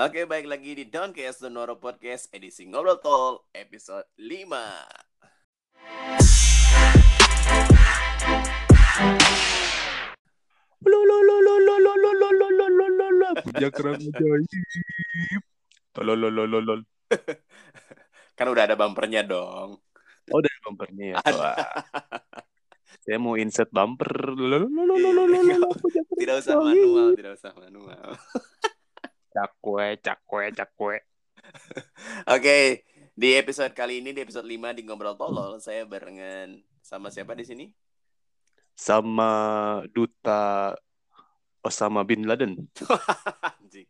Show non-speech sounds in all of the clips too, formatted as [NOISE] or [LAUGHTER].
Oke, baik lagi di Doncast Donoro Podcast edisi Ngobrol Tol episode 5. Puja kerang ajaib. Kan udah ada bumpernya dong. Oh, udah bumpernya ya. Ada. Saya mau insert bumper. Kerang Tidak usah manual, tidak usah manual. Cakwe, cakwe, cakwe. Oke, di episode kali ini di episode 5 di Ngobrol Tolol saya barengan sama siapa di sini? Sama duta Osama bin Laden. [LAUGHS] Anjing.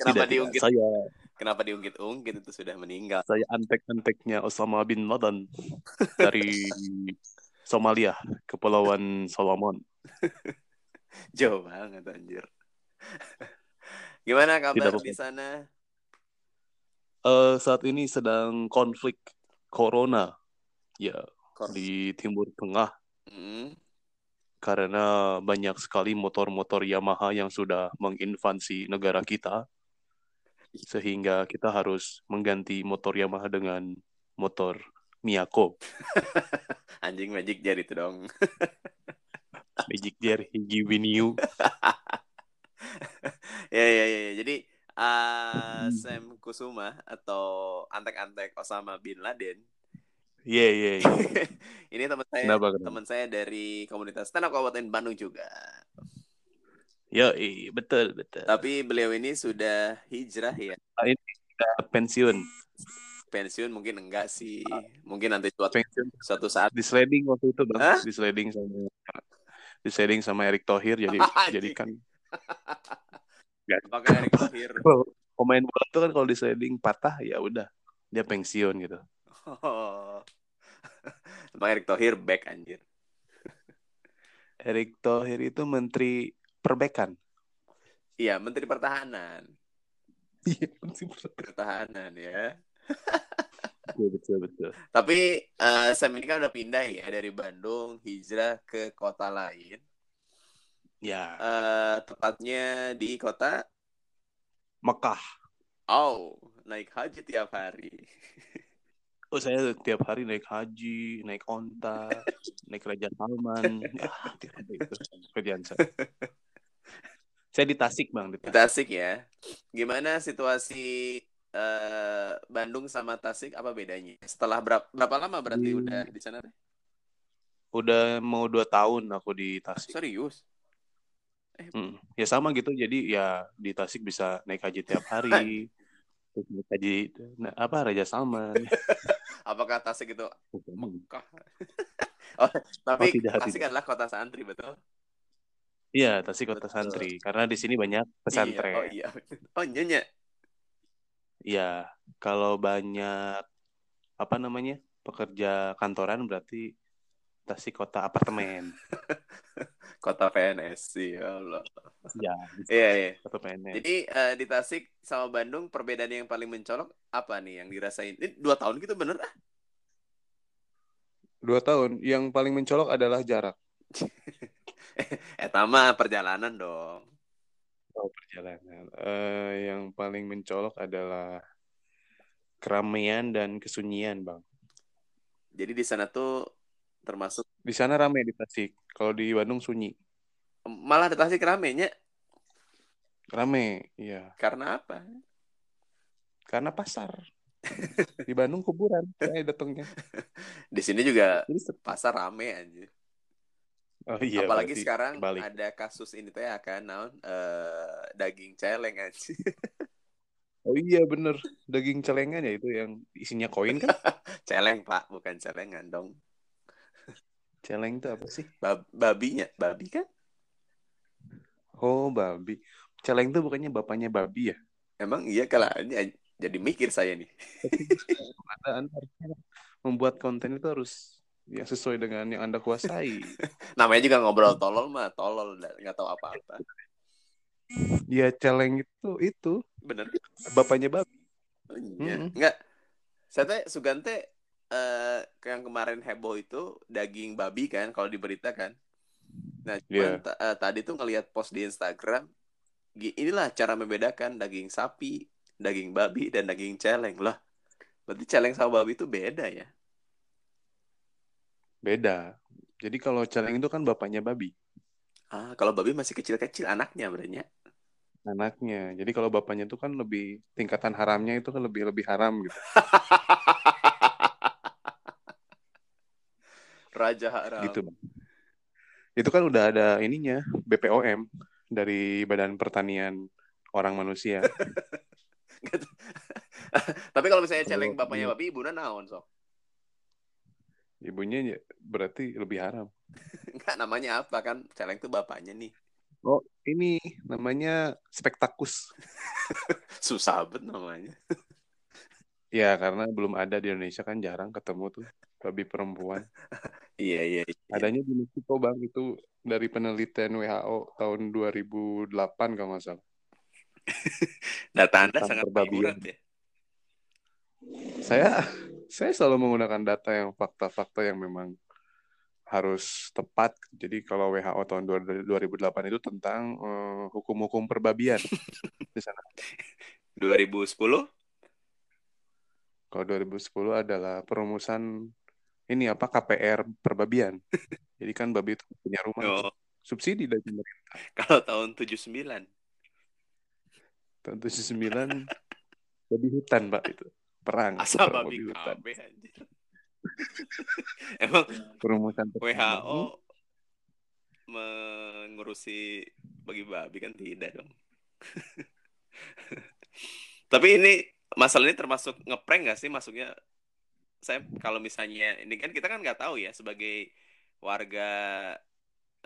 Kenapa tidak. diungkit? Saya Kenapa diungkit-ungkit itu sudah meninggal? saya antek-anteknya Osama bin Laden dari [LAUGHS] Somalia, Kepulauan Solomon. [LAUGHS] Jauh banget anjir. Gimana kabar di sana? Eh, saat ini sedang konflik corona ya Kor- di Timur Tengah Hmm. karena banyak sekali motor-motor Yamaha yang sudah menginvasi negara kita sehingga kita harus mengganti motor Yamaha dengan motor Miyako [LAUGHS] Anjing magic jar itu dong. Magic Gear Higi Winiu [LAUGHS] ya ya ya. Jadi uh, Sam Kusuma atau antek-antek Osama bin Laden. Iya iya iya. [LAUGHS] Ini teman saya, Kenapa, kenapa? teman saya dari komunitas stand up Kabupaten Bandung juga. Iya, betul betul. Tapi beliau ini sudah hijrah ya. Pensiun Pensiun mungkin enggak sih. Mungkin nanti suatu pensiun suatu saat di sliding waktu itu bang di sliding sama di sliding sama Erick Thohir jadi [LAUGHS] jadi kan apakah Erick Thohir pemain bola itu kan kalau di sliding patah ya udah dia pensiun gitu. Oh. [LAUGHS] Emang Erick Thohir back anjir. [LAUGHS] Erick Thohir itu menteri perbekan. Iya, Menteri Pertahanan. [LAUGHS] Iya, menteri Pertahanan ya. betul betul betul. Tapi eh, Sam ini kan udah pindah ya dari Bandung hijrah ke kota lain. Ya, Eh tepatnya di kota Mekah. Oh, naik haji tiap hari. Oh saya tiap hari naik haji, naik onta, [LAUGHS] naik Raja Salman. Ah, tiap hari itu kerjaan saya. Saya di Tasik bang, di Di Tasik. Tasik ya. Gimana situasi eh Bandung sama Tasik apa bedanya? Setelah berapa berapa lama berarti Hmm. udah di sana? Udah mau dua tahun aku di Tasik. Serius? Hmm. Ya sama gitu, jadi ya di Tasik bisa naik haji tiap hari. [LAUGHS] Terus naik haji, nah, apa Raja Salman. [LAUGHS] Apakah Tasik itu. Mekah? [LAUGHS] oh, tapi Oh, tidak, Tasik adalah kota santri betul? Iya, Tasik kota Betul. santri. Karena di sini banyak Iya, pesantren. oh iya. Oh nyonya. Iya, kalau banyak apa namanya pekerja kantoran berarti Tasik kota apartemen. [LAUGHS] Kota PNS sih, ya Allah. Ya, Iya, iya. kota PNS. Jadi eh, di Tasik sama Bandung perbedaan yang paling mencolok apa nih yang dirasain? Ini dua tahun gitu bener ah? Dua tahun. Yang paling mencolok adalah jarak. [LAUGHS] Eh tama perjalanan dong. Oh, perjalanan. Eh, yang paling mencolok adalah keramaian dan kesunyian, Bang. Jadi di sana tuh termasuk Di sana ramai di Tasik. Kalau di Bandung sunyi. malah di Tasik ramenya Ramai, iya. karena apa? Karena pasar. [LAUGHS] Di Bandung kuburan saya datangnya. [LAUGHS] Di sini juga pasar rame aja. Oh iya, Apalagi sekarang kebalik. ada kasus ini teh akan naon eh, daging celeng aja. [LAUGHS] Oh iya bener daging celengan ya itu yang isinya koin kan? celeng Pak, bukan celengan dong. Celeng itu apa sih? Bab- babinya, babi kan? Oh babi. Celeng itu bukannya bapaknya babi ya? Emang iya kalau jadi mikir saya nih. [LAUGHS] Anda, anda membuat konten itu harus yang sesuai dengan yang anda kuasai. [LAUGHS] Namanya juga ngobrol tolol mah, tolol nggak tahu apa-apa. ya celeng itu itu Bener? bapaknya babi. Oh, iya. Mm-mm. Enggak. Saya teh Sugante eh yang kemarin heboh itu daging babi kan kalau di berita kan. Nah, cuman Iya. ta- eh, tadi tuh ngelihat post di Instagram inilah cara membedakan daging sapi, daging babi, dan daging celeng lah. Berarti celeng sama babi itu beda ya? Beda. Jadi kalau celeng itu kan bapaknya babi, Ah, kalau babi masih kecil-kecil anaknya berarti. ya? anaknya. Jadi kalau bapaknya itu kan lebih tingkatan haramnya itu kan lebih lebih haram gitu. [LAUGHS] Raja haram. Gitu. Itu kan udah ada ininya, BPOM dari Badan Pertanian Orang Manusia. [LAUGHS] [LAUGHS] Tapi kalau misalnya celeng Kalau- bapaknya babi, ibunya naon sok? Ibunya ya berarti lebih haram. [LAUGHS] Enggak namanya apa kan? Celeng tuh bapaknya nih. Oh, ini namanya spektakus. Susah banget namanya. Ya, karena belum ada di Indonesia kan jarang ketemu tuh babi perempuan. [LAUGHS] Iya, iya. iya. Adanya di Meksiko, Bang. Itu dari penelitian WHO tahun 2008 kalau nggak salah. [LAUGHS] Data Anda Tentang sangat perbabian. akurat ya. Saya saya selalu menggunakan data yang fakta-fakta yang memang harus tepat. Jadi kalau WHO tahun 2008 itu tentang eh, hukum-hukum perbabian [LAUGHS] di sana. 2010? Kalau 2010 adalah perumusan ini apa KPR perbabian. [LAUGHS] Jadi kan babi itu punya rumah. Oh, subsidi dari pemerintah. kalau tahun 79. Tahun 79 [LAUGHS] babi hutan, Pak itu. Perang Asal perang babi hutan. KB anjir. [LAUGHS] Emang Perumusan. WHO mengurusi bagi babi kan tidak dong. Tapi ini masalah ini termasuk ngeprank gak sih? Masuknya saya kalau misalnya ini kan kita kan nggak tahu ya sebagai warga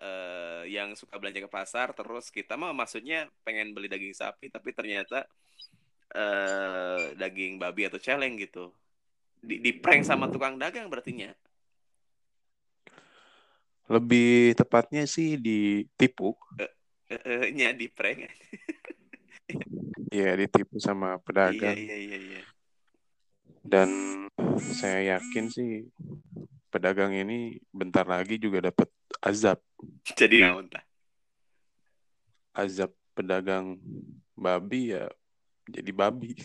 eh, yang suka belanja ke pasar terus kita mah maksudnya pengen beli daging sapi tapi ternyata eh, daging babi atau celeng gitu. Di, di prank sama tukang dagang berartinya. Lebih tepatnya sih ditipu. Eh, eh, nya di prank. Ya, ditipu sama Iya, pedagang. iya, iya, iya. Dan saya yakin sih pedagang ini bentar lagi juga dapat azab. Jadi naon tah? Azab pedagang babi ya jadi babi. [LAUGHS]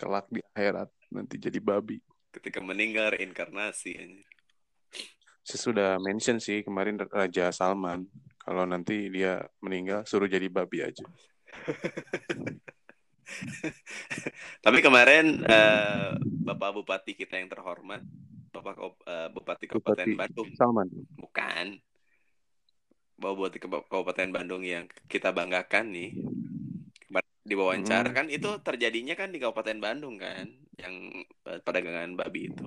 Kelak di akhirat nanti jadi babi. Ketika meninggal reinkarnasi anjir. Saya sudah mention sih kemarin Raja Salman kalau nanti dia meninggal suruh jadi babi aja. [LAUGHS] [LAUGHS] Tapi kemarin eh, Bapak Bupati kita yang terhormat, Bapak eh, Bupati Kabupaten Bupati Bandung, Salman. bukan. Bapak Bupati Kabupaten Bandung yang kita banggakan nih. Kemarin Diwawancara Mm-mm. kan itu terjadinya kan di Kabupaten Bandung kan, yang eh, perdagangan babi itu.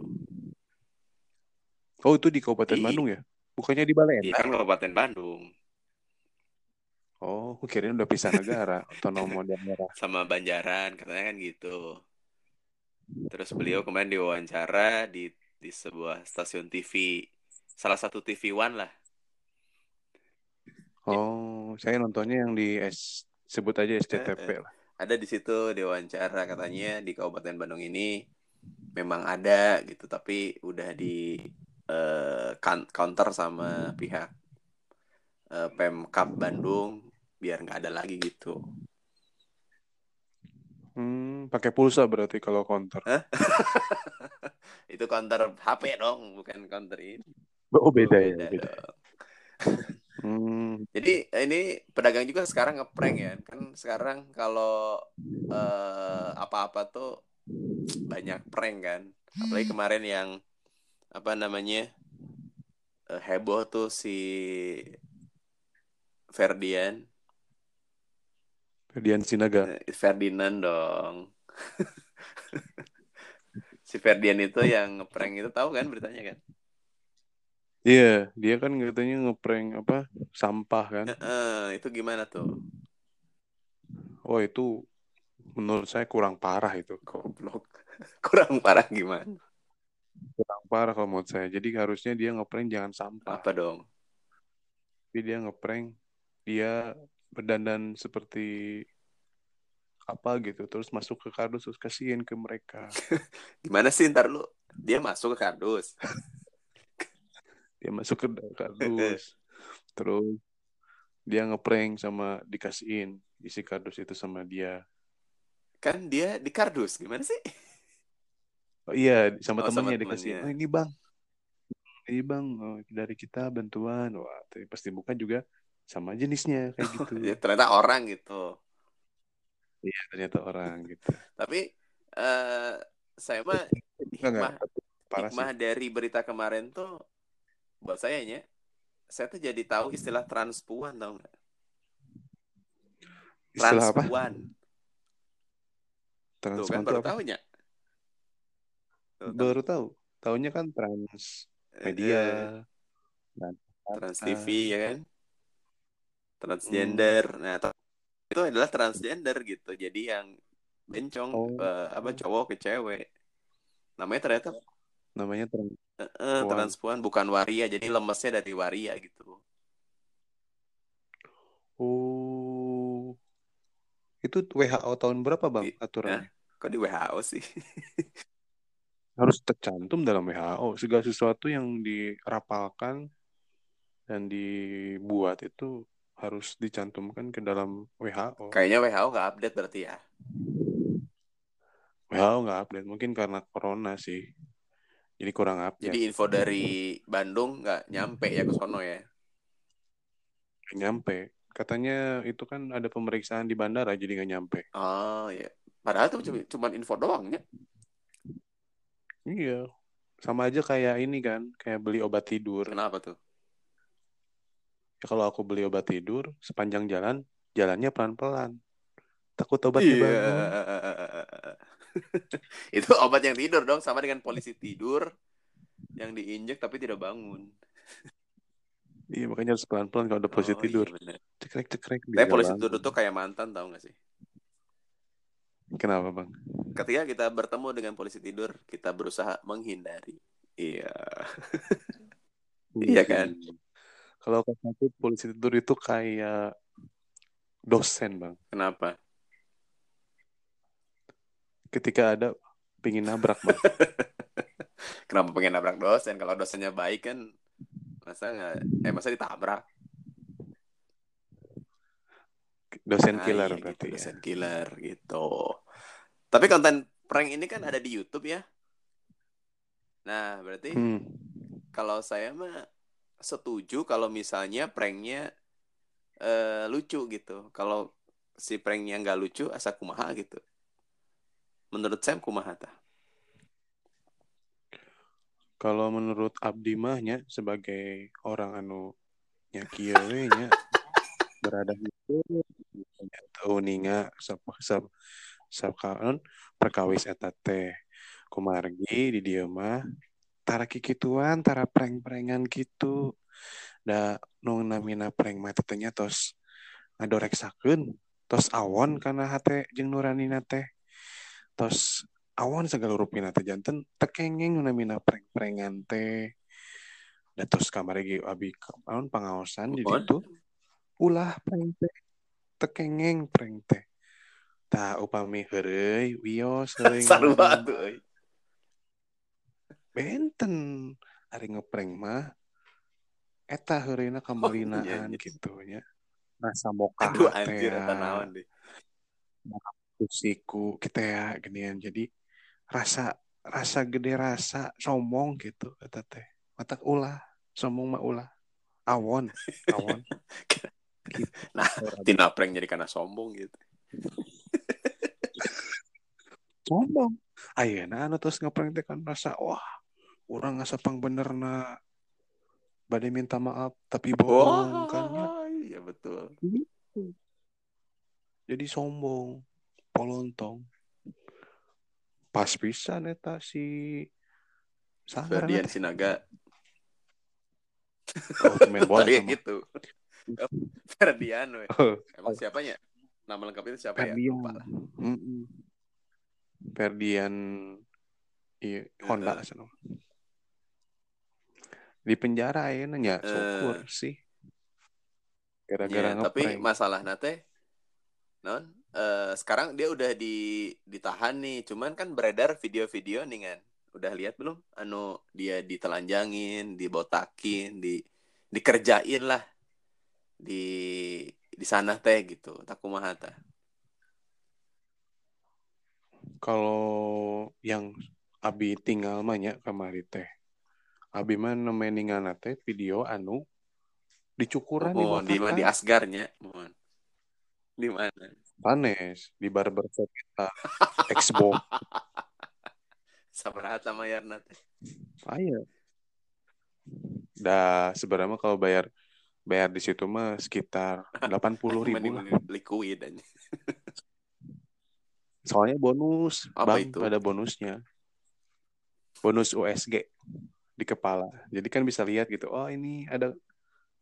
Oh itu di Kabupaten Di- Bandung ya? Bukannya di Balai Iya kan Kabupaten Bandung Oh, aku kirain udah pisah negara, otonom daerah. [LAUGHS] sama Banjaran katanya kan gitu. Terus beliau kemarin diwawancara di di sebuah stasiun TV, salah satu TV One lah. Oh, saya nontonnya yang di S sebut aja SCTV lah. Ada di situ diwawancara katanya di Kabupaten Bandung ini memang ada gitu, tapi udah di eh, kan- counter sama pihak eh, Pemkap Bandung biar nggak ada lagi gitu. Hmm, pakai pulsa berarti kalau counter. [LAUGHS] Itu counter HP dong, bukan counter ini. Oh, beda ya, Beda beda. Hmm, Jadi ini pedagang juga sekarang ngeprank ya. Kan sekarang kalau eh, apa-apa tuh banyak prank kan. Apalagi kemarin yang apa namanya eh, heboh tuh si Ferdian, Ferdian Sinaga. Eh, Ferdinand dong. [LAUGHS] si Ferdian itu yang ngeprank itu tahu kan beritanya kan? Iya, dia kan katanya ngeprank apa sampah kan. Eh, itu gimana tuh? Oh, itu menurut saya kurang parah itu. Goblok. [LAUGHS] Kurang parah gimana? Kurang parah kalau menurut saya. Jadi harusnya dia ngeprank jangan sampah. Apa dong? Tapi dia ngeprank dia berdandan seperti apa gitu terus masuk ke kardus terus kasihin ke mereka. [LAUGHS] Gimana sih ntar lu? Dia masuk ke kardus. [LAUGHS] dia masuk ke kardus. [LAUGHS] Terus dia ngeprank sama dikasihin isi kardus itu sama dia. Kan dia di kardus gimana sih? Oh iya sama Oh, sama temennya. Dikasih oh ini bang. Ini bang. Oh, dari kita bantuan. Wah tapi pasti bukan juga sama jenisnya kayak [LAUGHS] gitu. Ya, ternyata orang gitu. Iya ternyata orang gitu. Tapi eh saya mah hikmah hikmah dari berita kemarin tuh buat saya nya saya tuh jadi tahu istilah transpuan tau nggak? Istilah apa? Transpuan. Tuh kan transpuan baru apa? tahu nya? Tuh, kan. baru tahu. Tahunya kan trans media. Dan trans Ah. TV ya kan transgender. Hmm. nah itu adalah transgender gitu. Jadi yang bencong Oh. eh, apa cowok ke cewek. Namanya ternyata namanya trans eh, Puan. transpuan bukan waria. Jadi lemesnya dari waria gitu. Oh. Itu WHO tahun berapa bang aturannya? Kok di WHO sih? [LAUGHS] Harus tercantum dalam WHO segala sesuatu yang dirapalkan dan dibuat itu harus dicantumkan ke dalam WHO kayaknya WHO nggak update berarti ya. WHO nggak update mungkin karena corona sih. Jadi kurang update. Jadi info dari Bandung nggak nyampe ya ke sono ya? Nyampe. Katanya itu kan ada pemeriksaan di bandara jadi nggak nyampe. Oh ya padahal itu cuma info doang ya? Iya. Sama aja kayak ini kan kayak beli obat tidur. Kenapa tuh ya, kalau aku beli obat tidur sepanjang jalan jalannya pelan-pelan takut obatnya Iya. bangun [LAUGHS] itu obat yang tidur dong sama dengan polisi tidur yang diinjek tapi tidak bangun [LAUGHS] iya makanya harus pelan-pelan kalau udah posisi Oh, tidur iya cekrek cekrek Tapi polisi tidur tuh kayak mantan tau gak sih? kenapa bang Ketika kita bertemu dengan polisi tidur, kita berusaha menghindari. Iya. [LAUGHS] Iya kan? Kalau aku polisi tidur itu kayak dosen bang Kenapa? ketika ada pingin nabrak bang [LAUGHS] Kenapa pengen nabrak dosen? Kalau dosennya baik kan masa nggak? Eh masa ditabrak? dosen Nah, killer iya berarti gitu, ya dosen killer gitu. Tapi konten prank ini kan ada di YouTube ya. Nah, berarti Hmm. kalau saya mah setuju kalau misalnya pranknya eh, lucu gitu. Kalau si pranknya nggak lucu, asa kumaha gitu. Menurut Sam kumaha tah? kalau menurut Abdi mahnya sebagai orang anu nya kieu we nya berada itu teu ninga sap sap kaon perkawis eta teh kumargi di dieu mah tara kikituan tara prank-prankan gitu. Da nu namina prank mah teh nya tos ngadoreksakeun tos awon kana hate jeung nuranina teh. Tos awon segala rupina teh janten tekengeng namina prank-prankan teh. Da tos kamargi abi naon pangaosan di ditu ulah prank teh tekengeng prank teh. Tah upami heureuy wios Sarua tuh. Benten. Ari ngeprank mah eta heureuna kamalinaan iya, iya. gitu nya rasa moka Aduh teh anjir eta ya. naon deh. siku kita ya ginian jadi rasa rasa gede rasa sombong gitu kata teh. Mata ulah sombong mah ulah. Awon awon. [LAUGHS] Nah, tina prank jadi karena sombong gitu. [LAUGHS] sombong. Ayeuna anu terus ngeprank teh kan rasa wah orang ngasa pang bener na badai minta maaf tapi bohong kan ya iya betul. jadi sombong polontong pas pisan eta si sangar Ferdian Sinaga. oh, main bola Tadi [LAUGHS] sama gitu. Ferdian we. Oh, Emang siapanya? Nama lengkap itu siapa ya? Ferdian Lupa lah. Mm-mm. Ferdian iya Honda Heeh. Di penjara ya nanya Eh. syukur sih. Gara-gara Iya, tapi masalah nate non eh, sekarang dia udah di ditahan nih. Cuman kan beredar video-video nih kan udah lihat belum? Anu dia ditelanjangin dibotakin di dikerjain lah. Di di sana teh gitu. Takumaha tah Kalau yang Abi tinggal manya kamari teh. Abi mah nemeningan teh video anu dicukuran di mohon di Watakan. di Asgarnya mohon di mana Panes di barbershop kita Expo. [LAUGHS] sabaraha mayarna teh Aya. Dah sebenarnya kalau bayar bayar di situ mah sekitar [LAUGHS] 80 ribu Mending lah. liquid aja Soalnya bonus, Apa bang, itu? ada bonusnya. Bonus USG di kepala. Jadi kan bisa lihat gitu, oh ini ada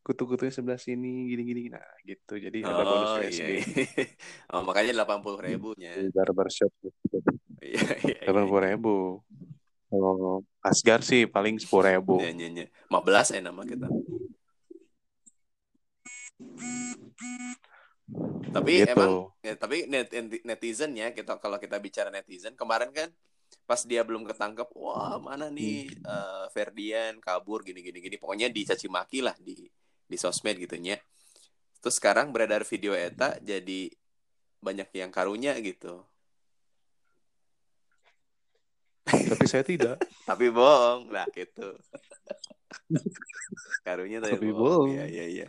kutu-kutunya sebelah sini, gini-gini. Nah gitu, jadi ada bonus oh USG. iya, iya. oh makanya delapan puluh ribunya Di barbershop gitu. iya iya iya. Delapan puluh ribu. Kalau Asgar sih paling sepuluh ribu. Iya, iya, iya. 15 ya nama kita. Tapi Gitu. emang ya, tapi net, netizen ya kita kalau kita bicara netizen kemarin kan pas dia belum ketangkep wah mana nih eh, Ferdian kabur gini gini gini. Pokoknya dicaci maki lah di di sosmed gitu nya terus sekarang beredar video eta jadi banyak yang karunya gitu. Tapi saya tidak. [LAUGHS] tapi bohong lah gitu. [LAUGHS] Karunya tapi, Tapi bohong. bohong. iya iya iya.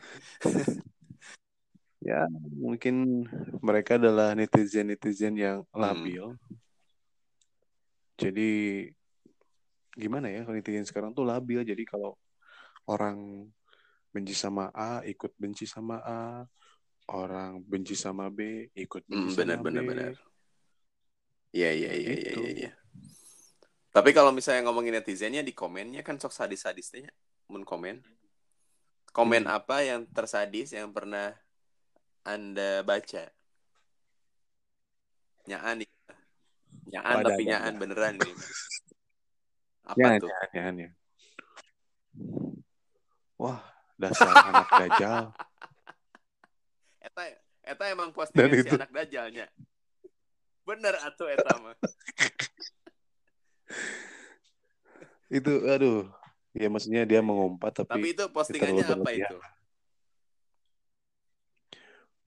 Ya, mungkin mereka adalah netizen-netizen yang Hmm. Jadi gimana ya kalau netizen sekarang tuh labil. Jadi kalau orang benci sama A, ikut benci sama A. Orang benci sama B, ikut benci Hmm, sama benar B. benar benar iya iya iya iya Gitu. iya iya. tapi kalau misalnya ngomongin netizennya di komennya kan sok sadis-sadisnya mun komen komen Hmm. apa yang tersadis yang pernah anda baca nyaan nih nyaan Ada, tapi ada, nyaan ada. beneran nih [LAUGHS] apa Ya, tuh ya, ya, ya. Wah, dasar [LAUGHS] anak dajal. eta eta emang postingan si itu- anak dajalnya bener atuh eta mah [LAUGHS] Itu, aduh. Ya maksudnya dia mengumpat tapi tapi, itu postingannya apa berlebihan. itu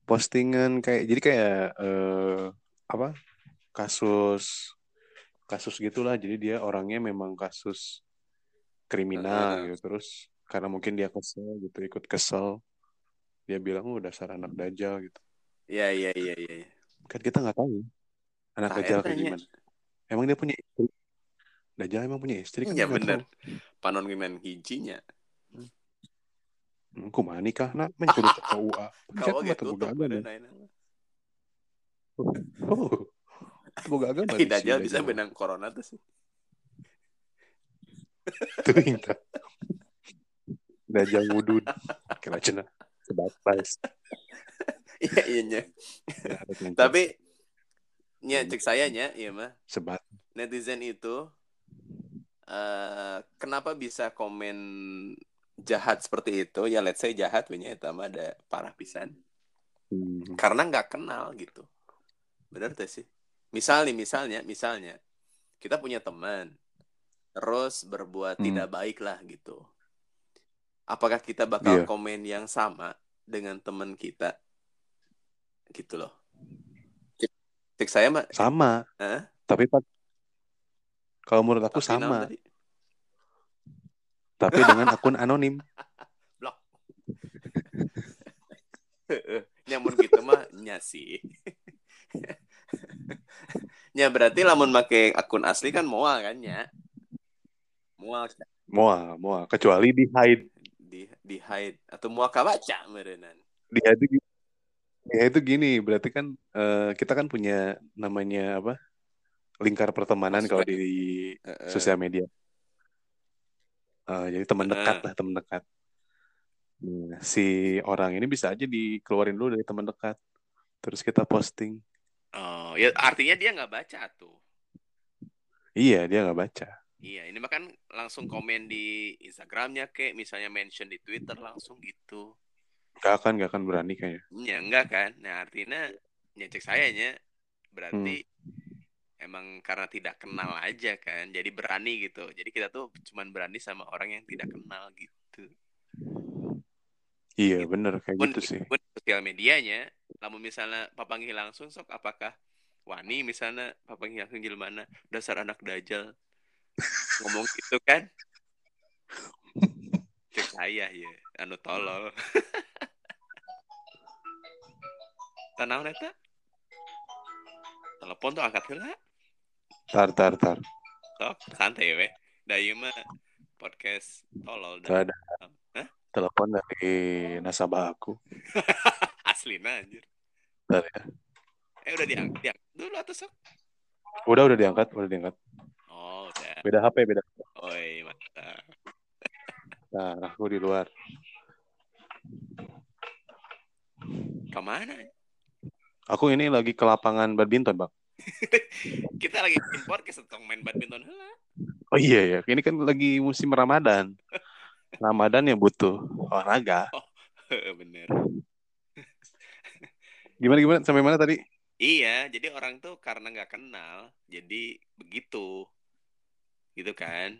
postingan kayak jadi kayak eh, apa kasus kasus gitulah. Jadi dia orangnya memang kasus kriminal Heeh. gitu. Terus karena mungkin dia kesel gitu ikut kesel dia bilang oh dasar anak dajal gitu. Iya iya iya iya iya. kan kita nggak tahu anak Tah, dajal kayak gimana. Emang dia punya istri? Dajal emang punya istri kan Iya bener. Panon gimana hijinya. Hmm, kumaha nikah nak? Kudu [LAUGHS] ke KUA Kau mah gitu tuh boga agama. pada oh agama Ih, si Dajjal bisa benang corona tuh sih. Teuing tah. Dajjal wudud. Kira cenah. Sebatas. Iya iya nya. Ya, Tapi nya cek saya nya iya mah sebat. netizen itu eh kenapa bisa komen jahat seperti itu ya let's say jahat punya itu mah ada parah pisan Hmm. karena nggak kenal gitu bener tuh sih misal nih misalnya misalnya kita punya teman terus berbuat Hmm. tidak baik lah gitu apakah kita bakal Iya. komen yang sama dengan teman kita gitu loh cek, saya mah Sama. Hah? Tapi Pak kalau menurut aku tapi sama, tadi? tapi dengan akun anonim. [LAUGHS] blok [LAUGHS] nyamun gitu mah nya [LAUGHS] nya [LAUGHS] berarti lamun make akun asli kan mual kan nya mual Moa, moa. Kecuali di hide. di di hide atau mual kabaca merenan Di hide itu, hide itu gini. Berarti kan eh, kita kan punya namanya apa? Lingkar pertemanan kalau di Heeh. sosial media. Eh, jadi teman dekat lah, teman dekat. Nah, si orang ini bisa aja dikeluarin dulu dari teman dekat. Terus kita posting. Oh ya artinya dia nggak baca tuh Iya, dia nggak baca. iya ini mah kan langsung komen di Instagramnya kek misalnya mention di Twitter langsung gitu Gak akan, gak akan berani kayaknya. Ya enggak kan. Nah, artinya nyecek saya nya berarti emang karena tidak kenal aja kan. Jadi berani gitu. Jadi kita tuh cuman berani sama orang yang tidak kenal gitu. Iya Gitu. bener kayak Mun gitu sih. mun sosial medianya, lamun misalnya papanggih langsung sok apakah wani misalnya papanggih langsung jelmana dasar anak dajal ngomong gitu kan cek saya ya anu tolol [LAUGHS] tanawan eta telepon tuh angkat heula Tar tar tar. sok santai we da ieu mah podcast tolol dan? Telepon dari nasabah aku. [LAUGHS] aslina anjir Bentar ya. eh udah diangkat diangkat dulu atau sok Udah udah diangkat, udah diangkat. oh udah Beda HP beda. oi mantap Nah, aku di luar. ke mana Aku ini lagi ke lapangan badminton, Bang. [LAUGHS] kita lagi podcast tentang main badminton Oh iya ya, ini kan lagi musim Ramadan. [LAUGHS] Ramadan ya butuh olahraga. [LAUGHS] bener Gimana gimana sampai mana tadi? Iya, jadi orang tuh karena nggak kenal, jadi begitu, gitu kan?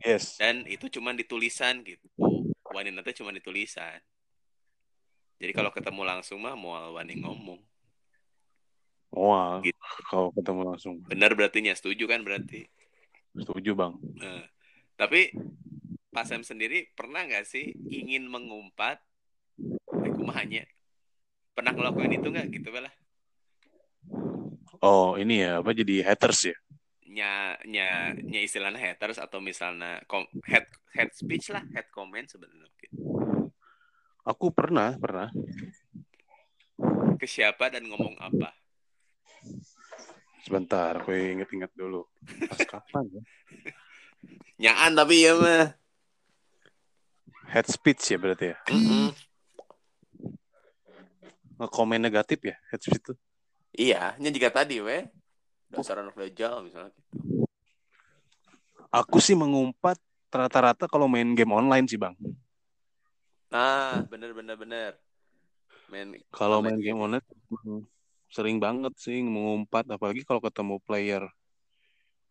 Yes. Dan itu cuma di tulisan gitu. Wanita tuh cuma di tulisan. Jadi kalau ketemu langsung mah mau wani ngomong. Wah, Gitu. kalau ketemu langsung. Benar berarti nya setuju kan berarti. Setuju, Bang. Nah, tapi Pak Sam sendiri pernah nggak sih ingin mengumpat? Aku mah hanya pernah ngelakuin itu nggak gitu lah? Oh, ini ya, apa jadi haters ya? Nya, nya, nya istilahnya haters atau misalnya kom, head, head speech lah, head comment sebenarnya. gitu. Aku pernah, pernah. ke siapa dan ngomong apa? Sebentar, aku inget-inget dulu. Pas kapan ya? [LAUGHS] Nyaan tapi ya mah. Head speech ya berarti ya? Nge-komen negatif ya, head speech itu? Iya, nya juga tadi weh. Dasar anak dajal misalnya gitu. Aku sih mengumpat rata-rata kalau main game online sih, Bang. Nah, bener bener bener. Men, Kalau main game online emang sering banget sih mengumpat apalagi kalau ketemu player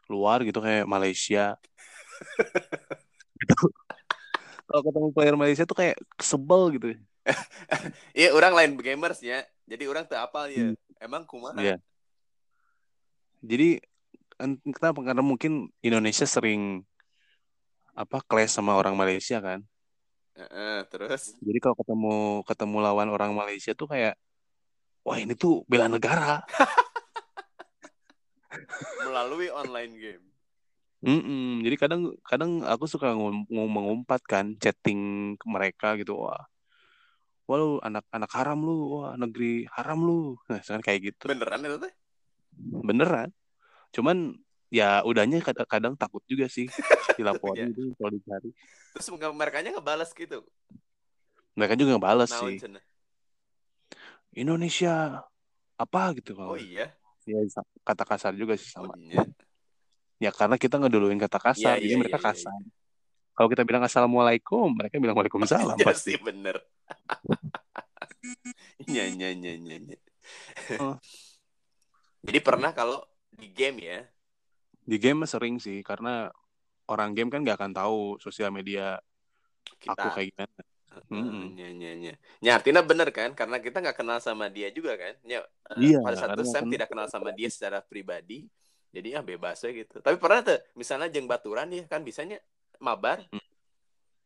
luar gitu kayak Malaysia. [LAUGHS] Kalau ketemu player Malaysia tuh kayak sebel gitu. [LAUGHS] iya orang lain gamers ya. Jadi orang tuh apal ya. Emang kumaha? Iya. Jadi en- kenapa? Karena mungkin Indonesia sering apa clash sama orang Malaysia kan. Heeh, terus Jadi kalau ketemu ketemu lawan orang Malaysia tuh kayak wah ini tuh bela negara. [LAUGHS] melalui online game. Mm-mm. Jadi kadang kadang aku suka ngum- ngum- mengumpat kan chatting ke mereka gitu wah. Wah lu anak-anak haram lu, wah negeri haram lu. Nah, misalkan kayak gitu. Beneran itu teh? Beneran. Cuman ya udahnya kadang, kadang takut juga sih [LAUGHS] Iya. dilaporin itu kalau dicari. Terus mereka nya ngebales gitu. Mereka juga ngebales Naon sih. Indonesia apa gitu Oh kalau iya. ya kata kasar juga sih Oh sama. iya. Ya karena kita ngeduluin kata kasar, Iya, jadi iya, mereka iya, iya. kasar. Kalau kita bilang assalamualaikum, mereka bilang waalaikumsalam Iya pasti. bener. [LAUGHS] Iya, iya. Oh. Jadi pernah kalau di game ya, Di game sering sih, karena orang game kan nggak akan tahu sosial media kita aku kayak gimana. Nya, nya, nya. Nya, artinya bener kan? Karena kita nggak kenal sama dia juga kan? Nya, eh, Iya, pada karena Sam tidak kenal sama dia secara pribadi, jadi ya bebas aja gitu. Tapi pernah tuh, misalnya jeng baturan ya kan bisanya mabar,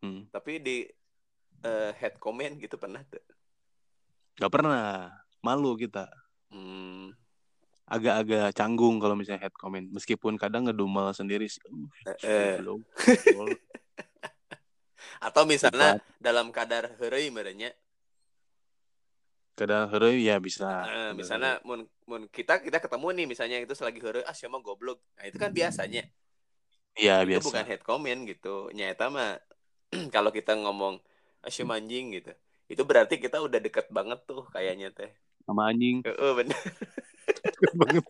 Hmm. tapi di eh, head comment gitu pernah tuh. Nggak pernah, malu kita. Hmm, Agak-agak canggung kalau misalnya head comment, meskipun kadang ngedumel sendiri sih. eh, Belum. [LAUGHS] atau misalnya dalam kadar heureuy merenya, Kadang heureuy ya bisa. Eh, misalnya mun, mun kita kita ketemu nih misalnya itu selagi heureuy ah siapa goblok. Nah, itu kan biasanya. Iya itu biasa. bukan head comment gitu nyata mah [CLEARS THROAT] kalau kita ngomong asyik anjing gitu itu berarti kita udah deket banget tuh kayaknya teh Sama anjing. Heeh, bener banget.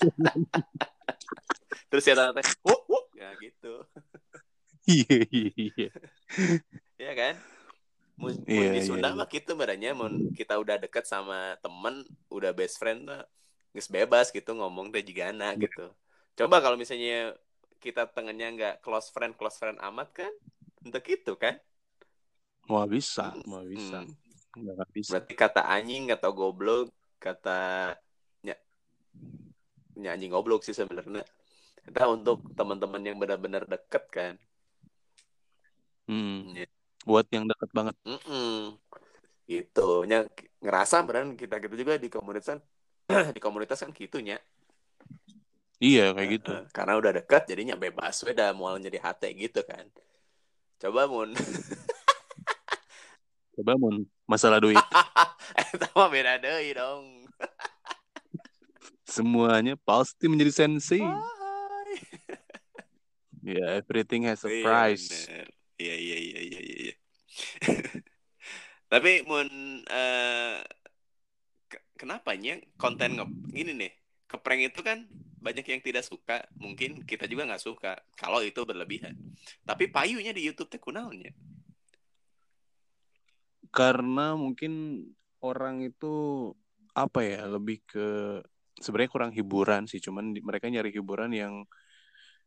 terus ya teh wuk wuk ya gitu Iya iya iya. [LAUGHS] ya kan mun Iya, di iya, Sunda iya. mah gitu mun kita udah deket sama temen udah best friend tuh nggak bebas gitu ngomong teh jigana Iya. gitu coba kalau misalnya kita tengahnya nggak close friend close friend amat kan untuk itu kan Mau bisa, mau bisa. Hmm. nggak bisa Berarti kata anjing atau goblok, kata ny ny anjing goblok sih sebenarnya. Kita untuk teman-teman yang benar-benar deket kan. hmm. Iya. Buat yang dekat banget Mm-mm. Gitu. Nya ngerasa beneran kita gitu juga di komunitas [CLEARS THROAT] di komunitas kan gitunya. iya kayak gitu. Karena udah dekat jadinya bebas we udah mau jadi hati gitu kan. Coba mun [LAUGHS] coba mun masalah duit [LAUGHS] Eta mah beda deui dong. [LAUGHS] semuanya pasti menjadi sensi ya everything has a Iya, price iya iya iya. iya. [LAUGHS] Tapi mun eh, ke- kenapanya konten nge gini nih keprank itu kan banyak yang tidak suka mungkin kita juga nggak suka kalau itu berlebihan. Tapi payunya di YouTube teh kunaonnya karena mungkin orang itu apa ya lebih ke sebenarnya kurang hiburan sih cuman mereka nyari hiburan yang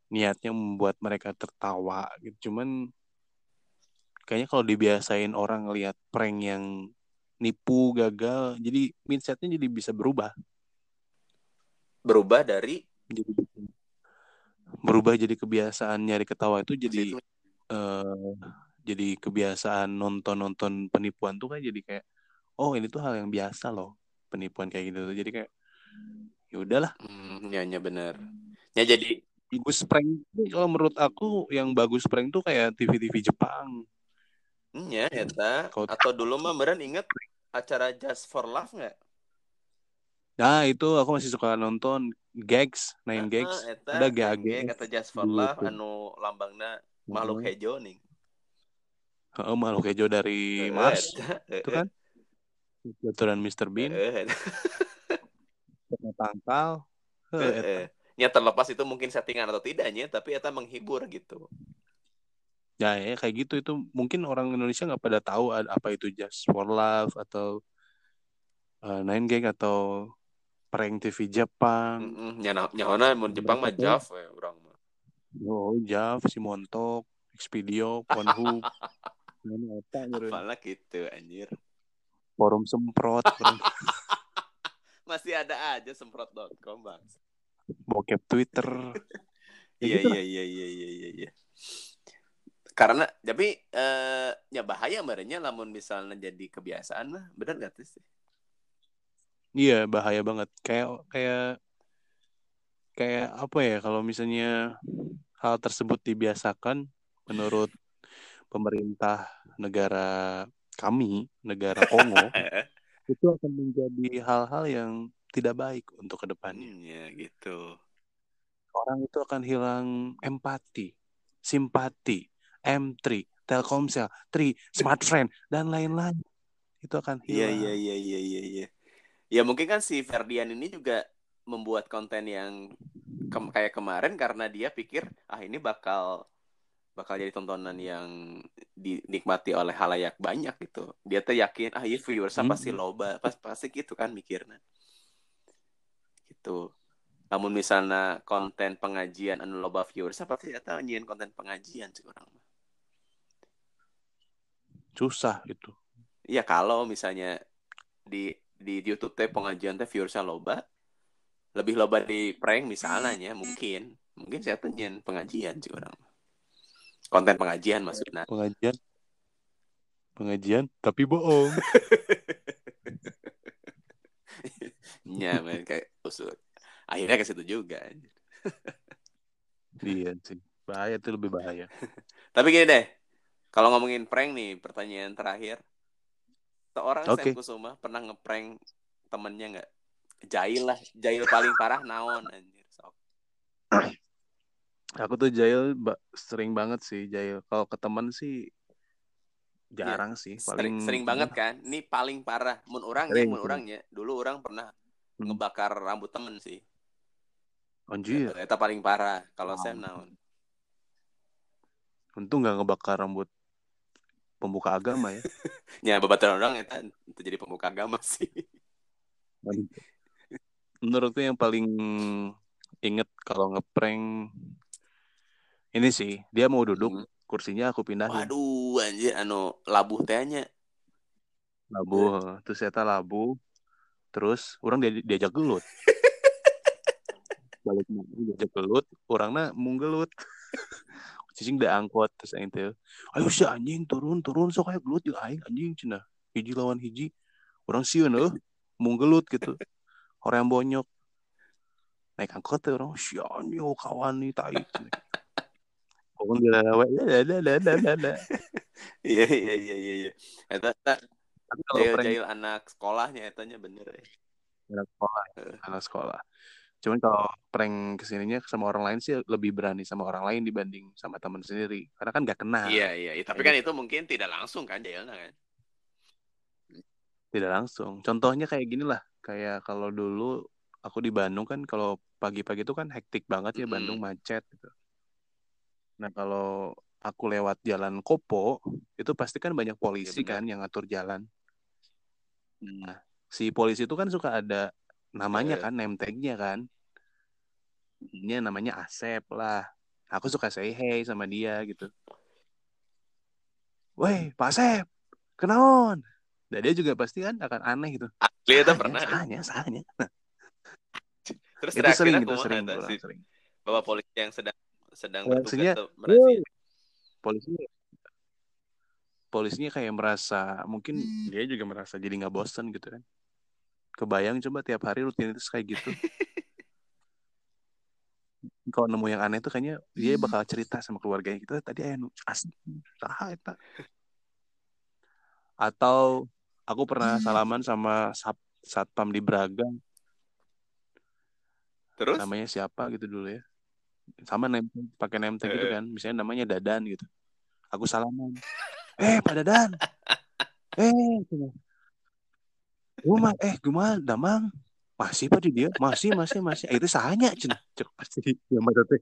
niatnya membuat mereka tertawa gitu. Cuman kayaknya kalau dibiasain orang ngelihat prank yang nipu gagal jadi mindsetnya jadi bisa berubah. Berubah dari? Jadi berubah jadi kebiasaan nyari ketawa itu jadi eh jadi kebiasaan nonton-nonton penipuan tuh kan jadi kayak oh ini tuh hal yang biasa loh penipuan kayak gitu. Tuh jadi kayak ya udahlah. Hmm, ya ya bener ya jadi bagus prank kalau menurut aku yang bagus prank tuh kayak TV-TV Jepang hmm, ya eta Kalau- atau dulu mah beren inget acara Just for Love nggak? Nah itu aku masih suka nonton Gags Nine Gags. Ah, eta ada yang GAG kata Just for di Love anu lambangna makhluk Heeh. hejo nih. Heeh, makhluk hijau dari Mars. Itu kan? Keturunan Mr. Bean. Tangkal. Heh, eta. Ya terlepas itu mungkin settingan atau tidaknya, tapi eta menghibur gitu. Ya ya kayak gitu itu mungkin orang Indonesia nggak pada tahu apa itu Just for Love atau uh, Nine Gag atau prank TV Jepang Heeh, nya na- nyawana mun Jepang mah Jav we urang mah. oh Jav si Montok Expedio Pornhub? [LAUGHS] Apalah gitu anjir. forum semprot [LAUGHS] Masih ada aja semprot.com, Bang. bokep Twitter [LAUGHS] Ya Iya gitu iya iya iya iya iya iya. Karena tapi eh ya bahaya merenya lamun misalnya jadi kebiasaan mah, bener gak sih? iya bahaya banget kayak kayak kayak apa ya kalau misalnya hal tersebut dibiasakan menurut pemerintah negara kami negara Kongo [LAUGHS] itu akan menjadi hal-hal yang tidak baik untuk ke depannya. Hmm, ya gitu. Orang itu akan hilang empati, simpati, M3, Telkomsel, Tri, Smartfriend, dan lain-lain. Itu akan Iya hilang. iya iya iya iya iya. Ya mungkin kan si Ferdian ini juga membuat konten yang ke- kayak kemarin karena dia pikir ah ini bakal bakal jadi tontonan yang dinikmati oleh halayak banyak gitu. Dia tuh yakin ah iya viewersnya Hmm. pasti loba, pas pasti gitu kan mikirnya. Gitu. Namun misalnya konten pengajian anu loba viewersnya pasti eta nyian konten pengajian sih orang. mah. Susah itu. Iya kalau misalnya di di YouTube teh pengajian teh viewersnya loba, lebih loba di prank misalnya nya, mungkin mungkin saya tuh nyian pengajian sih orang. Konten pengajian maksudnya. Pengajian. Pengajian, tapi bohong. [LAUGHS] Nya men kayak usul. Akhirnya ke situ juga. iya sih. Bahaya itu lebih bahaya. [LAUGHS] Tapi gini deh, kalau ngomongin prank nih, pertanyaan terakhir. Seorang Oke. Sam Kusuma pernah ngeprank temennya nggak? Jail lah, jail paling parah naon anjir. Sok. Aku tuh Jail ba- sering banget sih Jail. Kalau ke teman sih jarang sih. Sering, Paling sering banget kan? Ini paling parah. Mun orangnya, Sering, mun sering. orangnya. Dulu orang pernah Hmm. ngebakar rambut temen sih. Anjir. Eta paling parah. Kalau Wow. Sam naon? Untung gak ngebakar rambut pembuka agama ya. [LAUGHS] Ya babaturan orang eta itu jadi pemuka agama [LAUGHS] sih. Menurutku yang paling inget kalau ngeprank ini sih dia mau duduk Hmm. kursinya aku pindahin. Waduh, anjir anu labuh tehnya. labu terus eta labu terus orang dia, diajak gelut [LAUGHS] balik diajak gelut orangnya mung gelut cicing udah angkot terus aing teh ayo si anjing turun turun. Sok kayak gelut ya aing anjing cina. Hiji lawan hiji. Orang sieun eueuh mung gelut gitu. Orang bonyok. Naik angkot tuh orang. Si anjing oh, kawan nih tai Pokoknya dia lewe, Iya iya iya iya iya. Eta jail-jail anak sekolahnya etanya bener ya. Anak sekolah, anak sekolah. Cuman kalau prank ke sininya sama orang lain sih lebih berani sama orang lain dibanding sama teman sendiri. Karena kan gak kenal. Iya iya. Tapi kan itu mungkin tidak langsung kan jailnya kan. Tidak langsung. Contohnya kayak gini lah. Kayak kalau dulu aku di Bandung kan kalau pagi-pagi itu kan hektik banget ya mm -hmm. Bandung macet gitu. Nah kalau aku lewat jalan Kopo itu pasti kan banyak polisi ya, kan yang ngatur jalan. Nah si polisi itu kan suka ada namanya ya. kan name tag-nya kan. Ini namanya Asep lah. Aku suka say hey sama dia gitu. Woi Pak Asep, kenaon? Dan dia juga pasti kan akan aneh gitu. Asli itu pernah. Sahanya, sahanya. Terus itu sering, itu sering, sering. Bapak polisi yang sedang sedang bertugas merazia. Polisinya polisinya kayak merasa mungkin hmm. dia juga merasa jadi nggak bosan gitu kan. Kebayang coba tiap hari rutinitas kayak gitu. [LAUGHS] Kalau nemu yang aneh tuh kayaknya dia hmm. bakal cerita sama keluarganya kita tadi ayah asli sah eta. Atau aku pernah hmm. salaman sama sat satpam di Braga. Terus? Namanya siapa gitu dulu ya sama name pakai name tag gitu kan misalnya namanya Dadan gitu aku salaman eh Pak Dadan [LAUGHS] eh Guma, eh gimana damang masih pak dia masih masih masih. Eh, itu sahanya cina cek pasti yang mata teh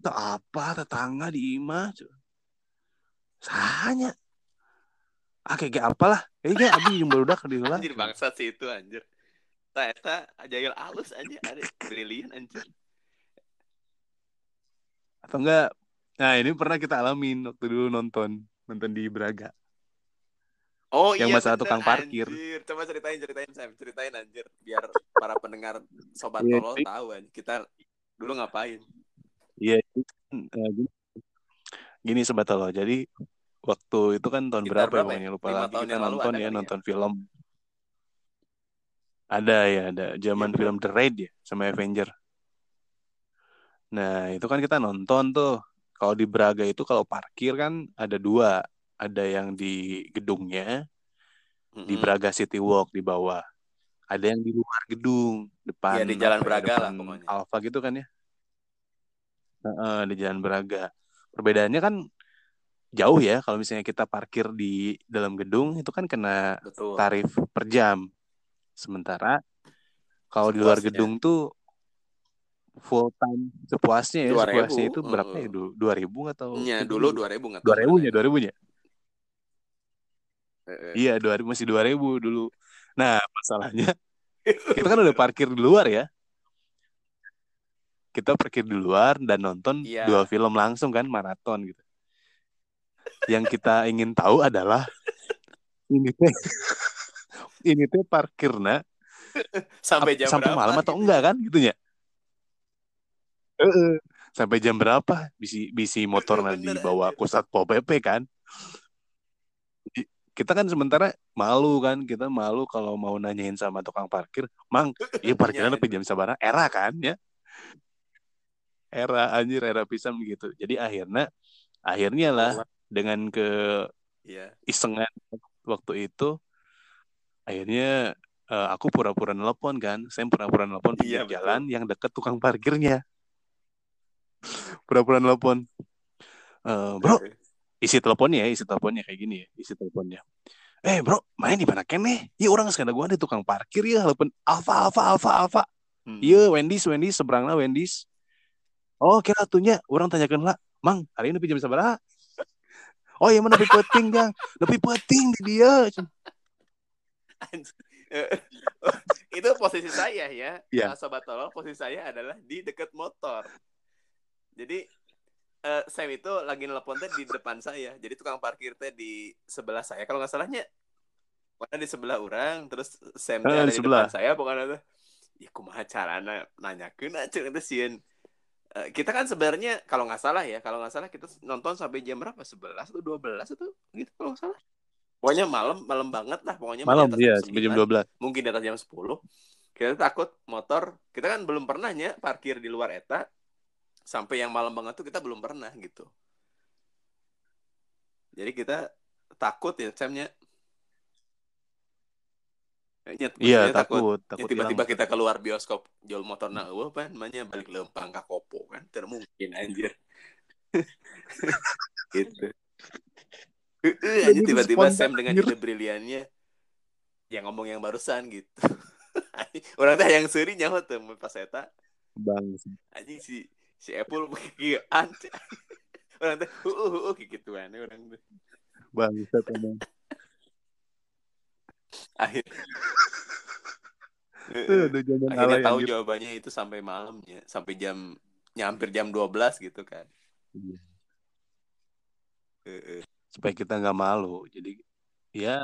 tak apa tetangga di ima sahanya. Ah kayak apalah eh ya abi yang baru dak di anjir bangsa sih itu anjir. Tak ajail alus aja ada brilian anjir. Atau enggak nah ini pernah kita alamin waktu dulu nonton nonton di Braga Oh yang iya masalah tukang parkir. Anjir. Coba ceritain ceritain Sam, ceritain anjir biar para pendengar sobat yeah, tolol tahu anjir. kita dulu ngapain. Iya, yeah, gini, gini sobat tolol. Jadi waktu itu kan tahun berapa, berapa ya? lupa lagi kita nonton ya, ya nonton film. Ada ya, ada zaman ya, film The Raid ya sama Avenger. Nah, itu kan kita nonton tuh. Kalau di Braga itu kalau parkir kan ada dua. Ada yang di gedungnya, mm-hmm. di Braga City Walk di bawah. Ada yang di luar gedung, depan. Iya, di Jalan ya, Braga lah pokoknya. Alfa gitu kan ya. Uh, di Jalan Braga. Perbedaannya kan jauh ya. Kalau misalnya kita parkir di dalam gedung, itu kan kena Betul. tarif per jam. Sementara kalau di luar gedung tuh full time sepuasnya ya 2000, sepuasnya itu berapa ya dua ribu atau ya dulu dua ribu nggak dua ribu ya dua ribu ya iya dua masih dua ribu dulu. Nah masalahnya [LAUGHS] kita kan udah parkir di luar ya. Kita parkir di luar dan nonton yeah. dua film langsung kan maraton gitu. Yang kita ingin tahu adalah ini teh [LAUGHS] ini teh parkirnya sampai jam sampai malam atau gitu. enggak kan gitunya? Sampai jam berapa bisi bisi motor nanti dibawa ke satpol pp kan kita kan sementara malu kan kita malu kalau mau nanyain sama tukang parkir mang [LAUGHS] iya parkiran lebih jam sabara era kan ya. Era anjir era pisang gitu jadi akhirnya akhirnya lah dengan ke yeah. isengan waktu itu akhirnya uh, aku pura-pura nelpon kan. Saya pura-pura nelpon di yeah, jalan betul. yang deket tukang parkirnya. Pura-pura nelpon uh, bro isi teleponnya ya isi teleponnya kayak gini ya isi teleponnya. Eh bro main di mana kene iya orang sekarang gua di tukang parkir ya telepon alfa alfa alfa alfa hmm. iya Wendy's Wendy's seberangnya Wendy's. Oh kira tuhnya orang tanyakan lah mang hari ini pinjam sabar [LAUGHS] oh iya mana lebih penting jang. Lebih penting di dia. [LAUGHS] Itu posisi saya ya, ya. sobat tolong posisi saya adalah di dekat motor. Jadi uh, Sam itu lagi nelpon teh di depan saya. Jadi tukang parkir teh di sebelah saya. Kalau nggak salahnya pokoknya di sebelah orang terus Sam Eh, ada di di sebelah. depan saya pokoknya tuh ya kumaha carana nanyakeun aja itu sieun Eh, kita kan sebenarnya kalau nggak salah ya kalau nggak salah kita nonton sampai jam berapa 11 atau 12 atau gitu kalau nggak salah pokoknya malam malam banget lah pokoknya Malam iya sampai jam 9, 12. mungkin di atas jam 10 kita takut motor kita kan belum pernah ya parkir di luar eta sampai yang malam banget tuh kita belum pernah gitu. Jadi kita takut ya Samnya Ya, Iya, maksudnya takut, Ya, takut tiba-tiba hilang. kita keluar bioskop jual motor nah eueuh apa namanya balik lempang ke kopo kan? Termungkin anjir. [LAUGHS] Gitu. Jadi tiba-tiba Sam dengan ide briliannya yang ngomong yang barusan gitu. [LAUGHS] Orang teh yang seri nyawa tuh pas eta Bang. anjing si si Apple [LAUGHS] begian orang heeh heeh kayak gituan orang teh Bang, emang. akhir [LAUGHS] Tuh, zaman akhirnya tahu anjir. jawabannya itu sampai malamnya sampai jam ya, hampir jam 12 gitu kan Iya. Heeh. Supaya kita nggak malu. Jadi ya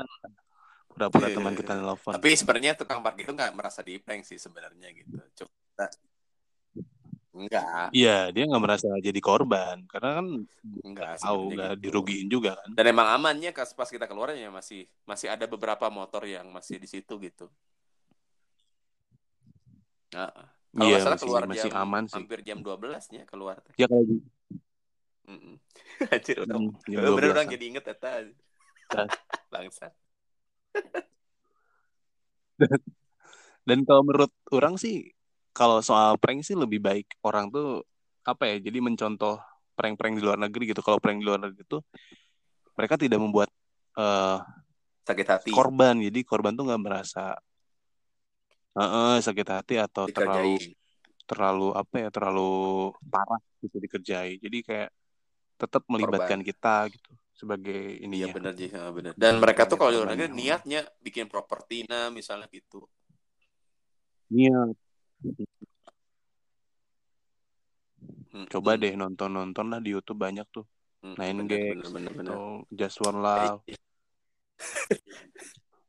pura-pura teman kita nelfon. tapi sebenarnya tukang parkir itu nggak merasa di prank sih sebenarnya gitu cuma enggak Iya, dia nggak merasa jadi korban karena kan enggak tahu nggak gitu. dirugiin juga kan. dan emang amannya pas pas kita keluarnya masih masih ada beberapa motor yang masih di situ gitu nah, kalau Iya, nggak salah masih keluar masih jam aman sih. hampir jam 12 nya keluar Ya kalau Mm-mm. [LAUGHS] Anjir, jam Eh, bener 12-an. orang jadi inget eta [LAUGHS] bangsa Dan kalau menurut orang sih, kalau soal prank sih lebih baik orang tuh apa ya? Jadi mencontoh prank-prank di luar negeri gitu. Kalau prank di luar negeri itu mereka tidak membuat eh, sakit hati korban. Jadi korban tuh nggak merasa eh, eh, sakit hati atau terlalu dikerjain terlalu apa ya? Terlalu parah gitu dikerjai. Jadi kayak tetap melibatkan kita gitu sebagai ini Iya ya. benar sih, ah, benar. Dan mereka tuh kalau di luar negeri niatnya bikin properti nah misalnya gitu. Iya. Hmm, Coba hmm, deh nonton-nonton lah di YouTube banyak tuh. hmm, Nine benar, Gags benar, benar, benar. atau Just One Love, Iya,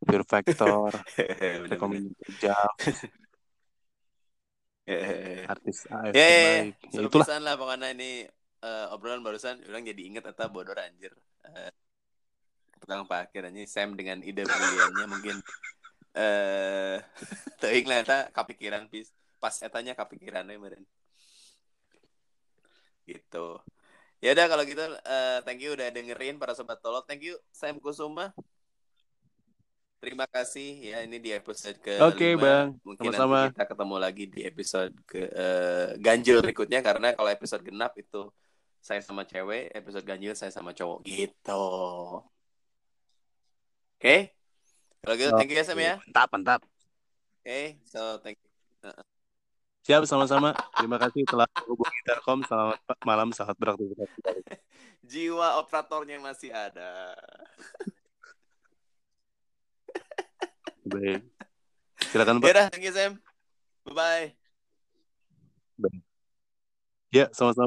Fear Factor. [LAUGHS] Recommended Job, Eh, artis AF. Ya seru itulah. pisan lah pokoknya ini eh, obrolan barusan orang jadi inget eta bodoh anjir. Eh, tukang parkir Sam dengan ide briliannya mungkin eh [LAUGHS] teuing lah eta kapikiran pis pas etanya kapikirannya meureun. Gitu. Ya udah kalau gitu eh, thank you udah dengerin para sobat tolol. Thank you Sam Kusuma. Terima kasih ya ini di episode ke Oke, Bang. Mungkin Sama-sama. nanti kita ketemu lagi di episode ke eh, ganjil berikutnya karena kalau episode genap itu saya sama cewek, episode ganjil saya sama cowok gitu. Oke? Kalau gitu thank you ya Sam ya. Mantap, mantap. Oke, so thank you. Siap, sama-sama. Terima kasih telah menghubungi Telkom. Selamat malam, selamat beraktivitas. [LAUGHS] Jiwa operatornya masih ada. [LAUGHS] Baik. Silakan, Ya Pak. udah, thank you Sam. Bye bye. Ya, sama-sama.